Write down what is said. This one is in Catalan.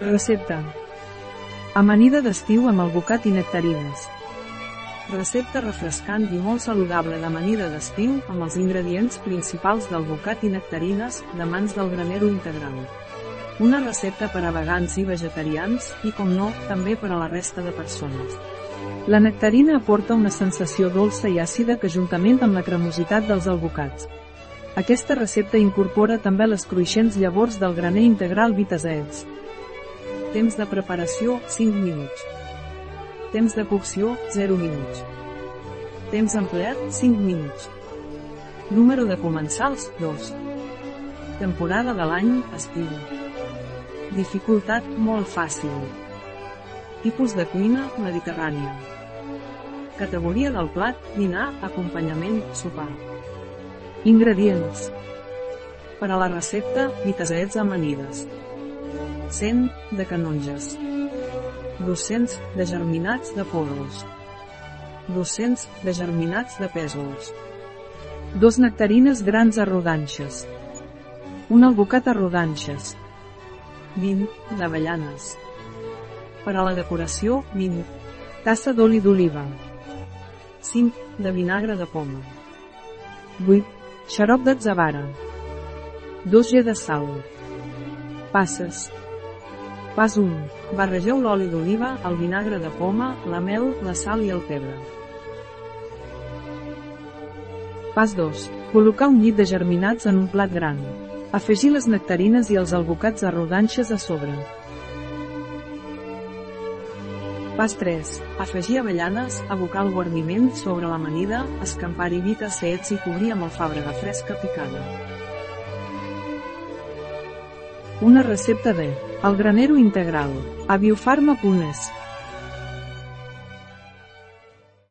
Recepta. Amanida d'estiu amb albocat i nectarines. Recepta refrescant i molt saludable d'amanida d'estiu amb els ingredients principals d'albocat i nectarines de mans del granero integral. Una recepta per a vegans i vegetarians i, com no, també per a la resta de persones. La nectarina aporta una sensació dolça i àcida que juntament amb la cremositat dels albocats. Aquesta recepta incorpora també les cruixents llavors del graner integral Vitaseeds. Temps de preparació 5 minuts. Temps de cocció 0 minuts. Temps empleat 5 minuts. Número de comensals 2. Temporada de l'any estiu. Dificultat molt fàcil. Tipus de cuina mediterrània. Categoria del plat, dinar, acompanyament, sopar. Ingredients. Per a la recepta, vitasets amanides. 100 de canonges. 200 de germinats de poros. 200 de germinats de pèsols. Dos nectarines grans a rodanxes. Un albocat a rodanxes. 20 d'avellanes. Per a la decoració, 20 tassa d'oli d'oliva. 5 de vinagre de poma. 8 xarop d'atzavara. 2 g de sal. Passes. Pas 1. Barregeu l'oli d'oliva, el vinagre de poma, la mel, la sal i el pebre. Pas 2. Col·locar un llit de germinats en un plat gran. Afegir les nectarines i els albocats a rodanxes a sobre. Pas 3. Afegir avellanes, abocar el guarniment sobre l'amanida, escampar-hi vita sets i cobrir amb alfàbrega fresca picada. Una recepta de El granero integral, a biofarma.es.